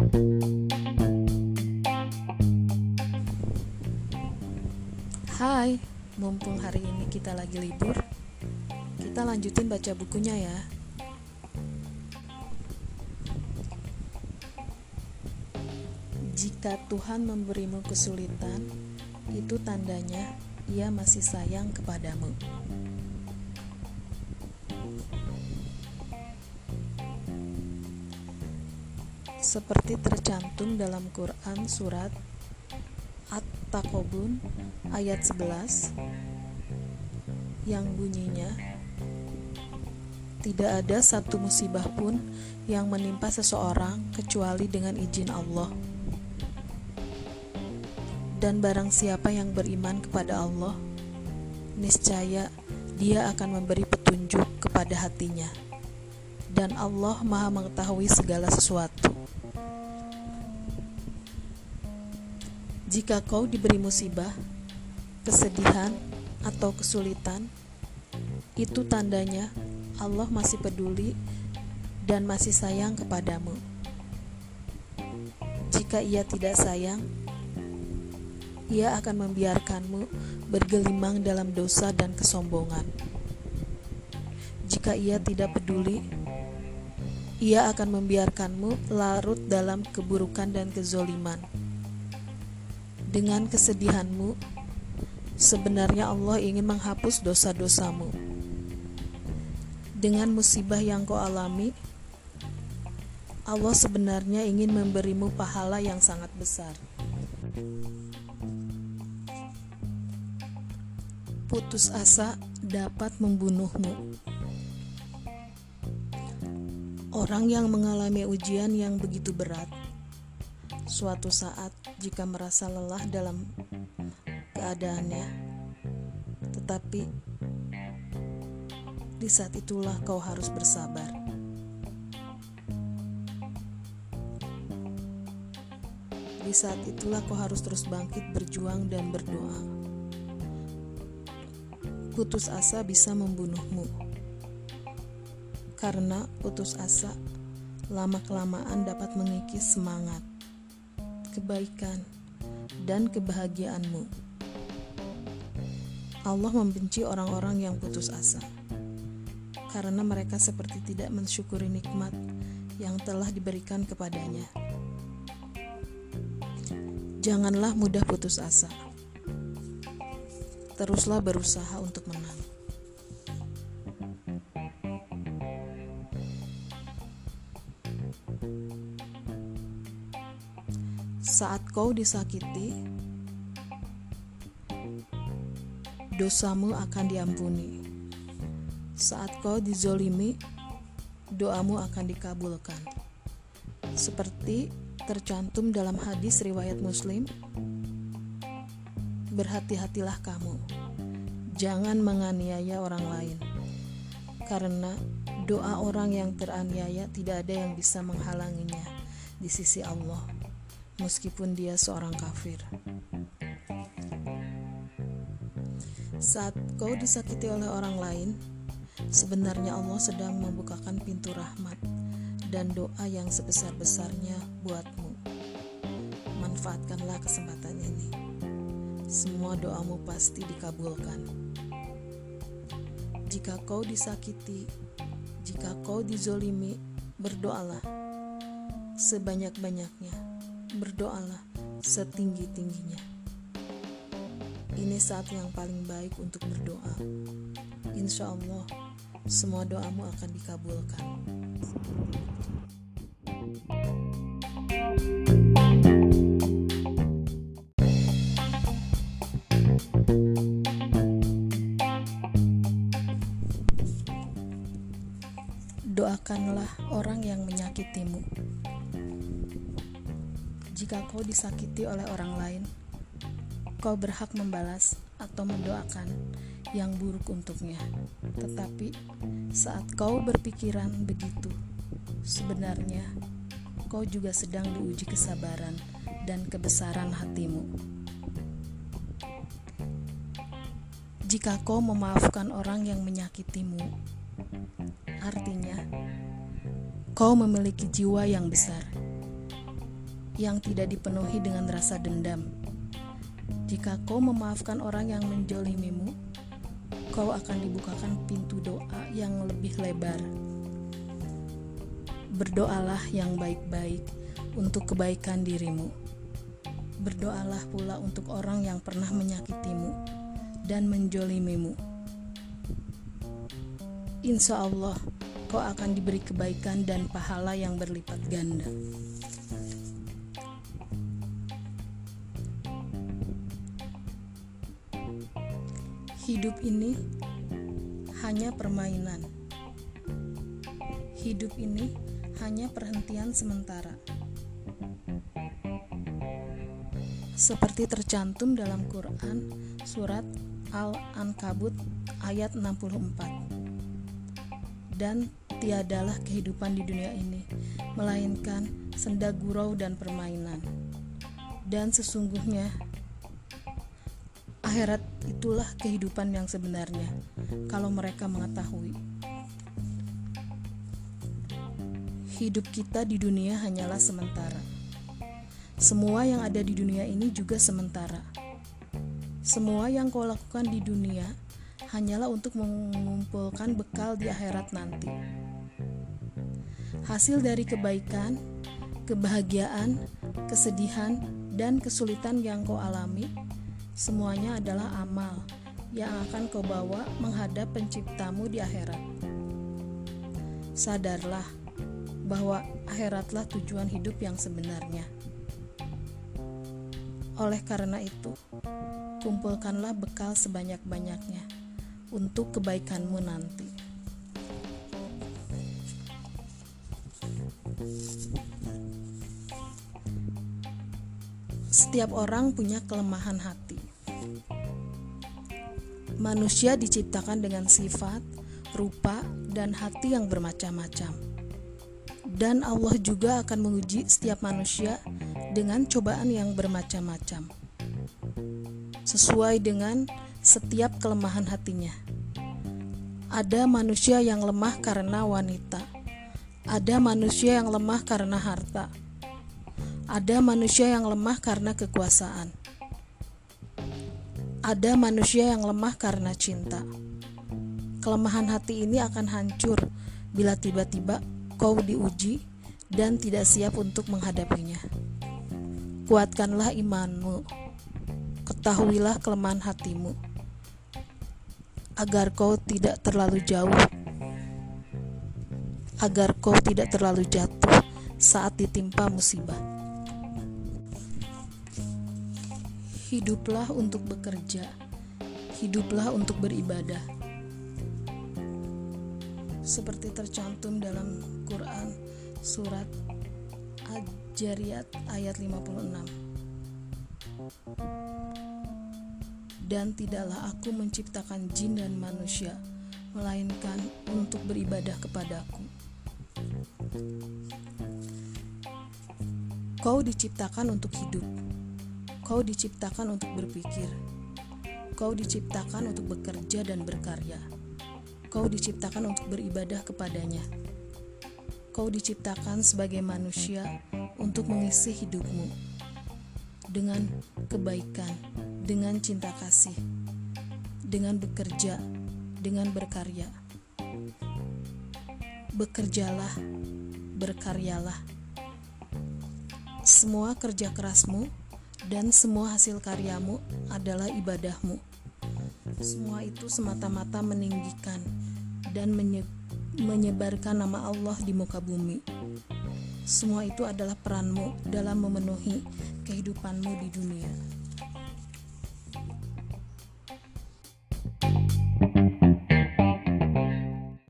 Hai, mumpung hari ini kita lagi libur, kita lanjutin baca bukunya ya. Jika Tuhan memberimu kesulitan, itu tandanya Ia masih sayang kepadamu. Seperti tercantum dalam Quran surat At-Takobun ayat 11 yang bunyinya tidak ada satu musibah pun yang menimpa seseorang kecuali dengan izin Allah. Dan barang siapa yang beriman kepada Allah, niscaya dia akan memberi petunjuk kepada hatinya. Dan Allah Maha mengetahui segala sesuatu. Jika kau diberi musibah, kesedihan, atau kesulitan, itu tandanya Allah masih peduli dan masih sayang kepadamu. Jika Ia tidak sayang, Ia akan membiarkanmu bergelimang dalam dosa dan kesombongan. Jika Ia tidak peduli, Ia akan membiarkanmu larut dalam keburukan dan kezoliman. Dengan kesedihanmu, sebenarnya Allah ingin menghapus dosa-dosamu dengan musibah yang kau alami, Allah sebenarnya ingin memberimu pahala yang sangat besar. Putus asa dapat membunuhmu. Orang yang mengalami ujian yang begitu berat, suatu saat jika merasa lelah dalam keadaannya, tetapi di saat itulah kau harus bersabar. Di saat itulah kau harus terus bangkit, berjuang, dan berdoa. Putus asa bisa membunuhmu, karena putus asa lama-kelamaan dapat mengikis semangat, kebaikan, dan kebahagiaanmu. Allah membenci orang-orang yang putus asa karena mereka seperti tidak mensyukuri nikmat yang telah diberikan kepadanya. Janganlah mudah putus asa. Teruslah berusaha untuk menang. Saat kau disakiti, dosamu akan diampuni saat kau dizolimi, doamu akan dikabulkan. Seperti tercantum dalam hadis riwayat Muslim, berhati-hatilah kamu, jangan menganiaya orang lain, karena doa orang yang teraniaya tidak ada yang bisa menghalanginya di sisi Allah, meskipun dia seorang kafir. Saat kau disakiti oleh orang lain, Sebenarnya Allah sedang membukakan pintu rahmat dan doa yang sebesar-besarnya buatmu. Manfaatkanlah kesempatan ini. Semua doamu pasti dikabulkan. Jika kau disakiti, jika kau dizolimi, berdoalah sebanyak-banyaknya. Berdoalah setinggi-tingginya. Ini saat yang paling baik untuk berdoa. Insya Allah, semua doamu akan dikabulkan. Doakanlah orang yang menyakitimu. Jika kau disakiti oleh orang lain, kau berhak membalas atau mendoakan yang buruk untuknya. Tetapi saat kau berpikiran begitu, sebenarnya kau juga sedang diuji kesabaran dan kebesaran hatimu. Jika kau memaafkan orang yang menyakitimu, artinya kau memiliki jiwa yang besar. Yang tidak dipenuhi dengan rasa dendam. Jika kau memaafkan orang yang menjolimimu, kau akan dibukakan pintu doa yang lebih lebar. Berdoalah yang baik-baik untuk kebaikan dirimu. Berdoalah pula untuk orang yang pernah menyakitimu dan menjolimimu. Insya Allah, kau akan diberi kebaikan dan pahala yang berlipat ganda. Hidup ini hanya permainan. Hidup ini hanya perhentian sementara. Seperti tercantum dalam Quran surat Al-Ankabut ayat 64 dan tiadalah kehidupan di dunia ini, melainkan senda gurau dan permainan. Dan sesungguhnya akhirat itulah kehidupan yang sebenarnya, kalau mereka mengetahui. Hidup kita di dunia hanyalah sementara. Semua yang ada di dunia ini juga sementara. Semua yang kau lakukan di dunia hanyalah untuk mengumpulkan bekal di akhirat nanti. Hasil dari kebaikan, kebahagiaan, kesedihan, dan kesulitan yang kau alami, semuanya adalah amal yang akan kau bawa menghadap penciptamu di akhirat. Sadarlah bahwa akhiratlah tujuan hidup yang sebenarnya. Oleh karena itu, kumpulkanlah bekal sebanyak-banyaknya untuk kebaikanmu nanti. Setiap orang punya kelemahan hati. Manusia diciptakan dengan sifat, rupa, dan hati yang bermacam-macam. Dan Allah juga akan menguji setiap manusia dengan cobaan yang bermacam-macam. Sesuai dengan setiap kelemahan hatinya. Ada manusia yang lemah karena wanita. Ada manusia yang lemah karena harta. Ada manusia yang lemah karena kekuasaan. Ada manusia yang lemah karena cinta. Kelemahan hati ini akan hancur bila tiba-tiba kau diuji dan tidak siap untuk menghadapinya. Kuatkanlah imanmu, ketahuilah kelemahan hatimu agar kau tidak terlalu jauh, agar kau tidak terlalu jatuh saat ditimpa musibah. Hiduplah untuk bekerja, hiduplah untuk beribadah. Seperti tercantum dalam Quran surat Al-Jariyat ayat 56 dan tidaklah aku menciptakan jin dan manusia, melainkan untuk beribadah kepadaku. Kau diciptakan untuk hidup, kau diciptakan untuk berpikir, kau diciptakan untuk bekerja dan berkarya, kau diciptakan untuk beribadah kepadanya. Kau diciptakan sebagai manusia untuk mengisi hidupmu dengan kebaikan dengan cinta kasih, dengan bekerja, dengan berkarya. Bekerjalah, berkaryalah. Semua kerja kerasmu dan semua hasil karyamu adalah ibadahmu. Semua itu semata-mata meninggikan dan menye menyebarkan nama Allah di muka bumi. Semua itu adalah peranmu dalam memenuhi kehidupanmu di dunia.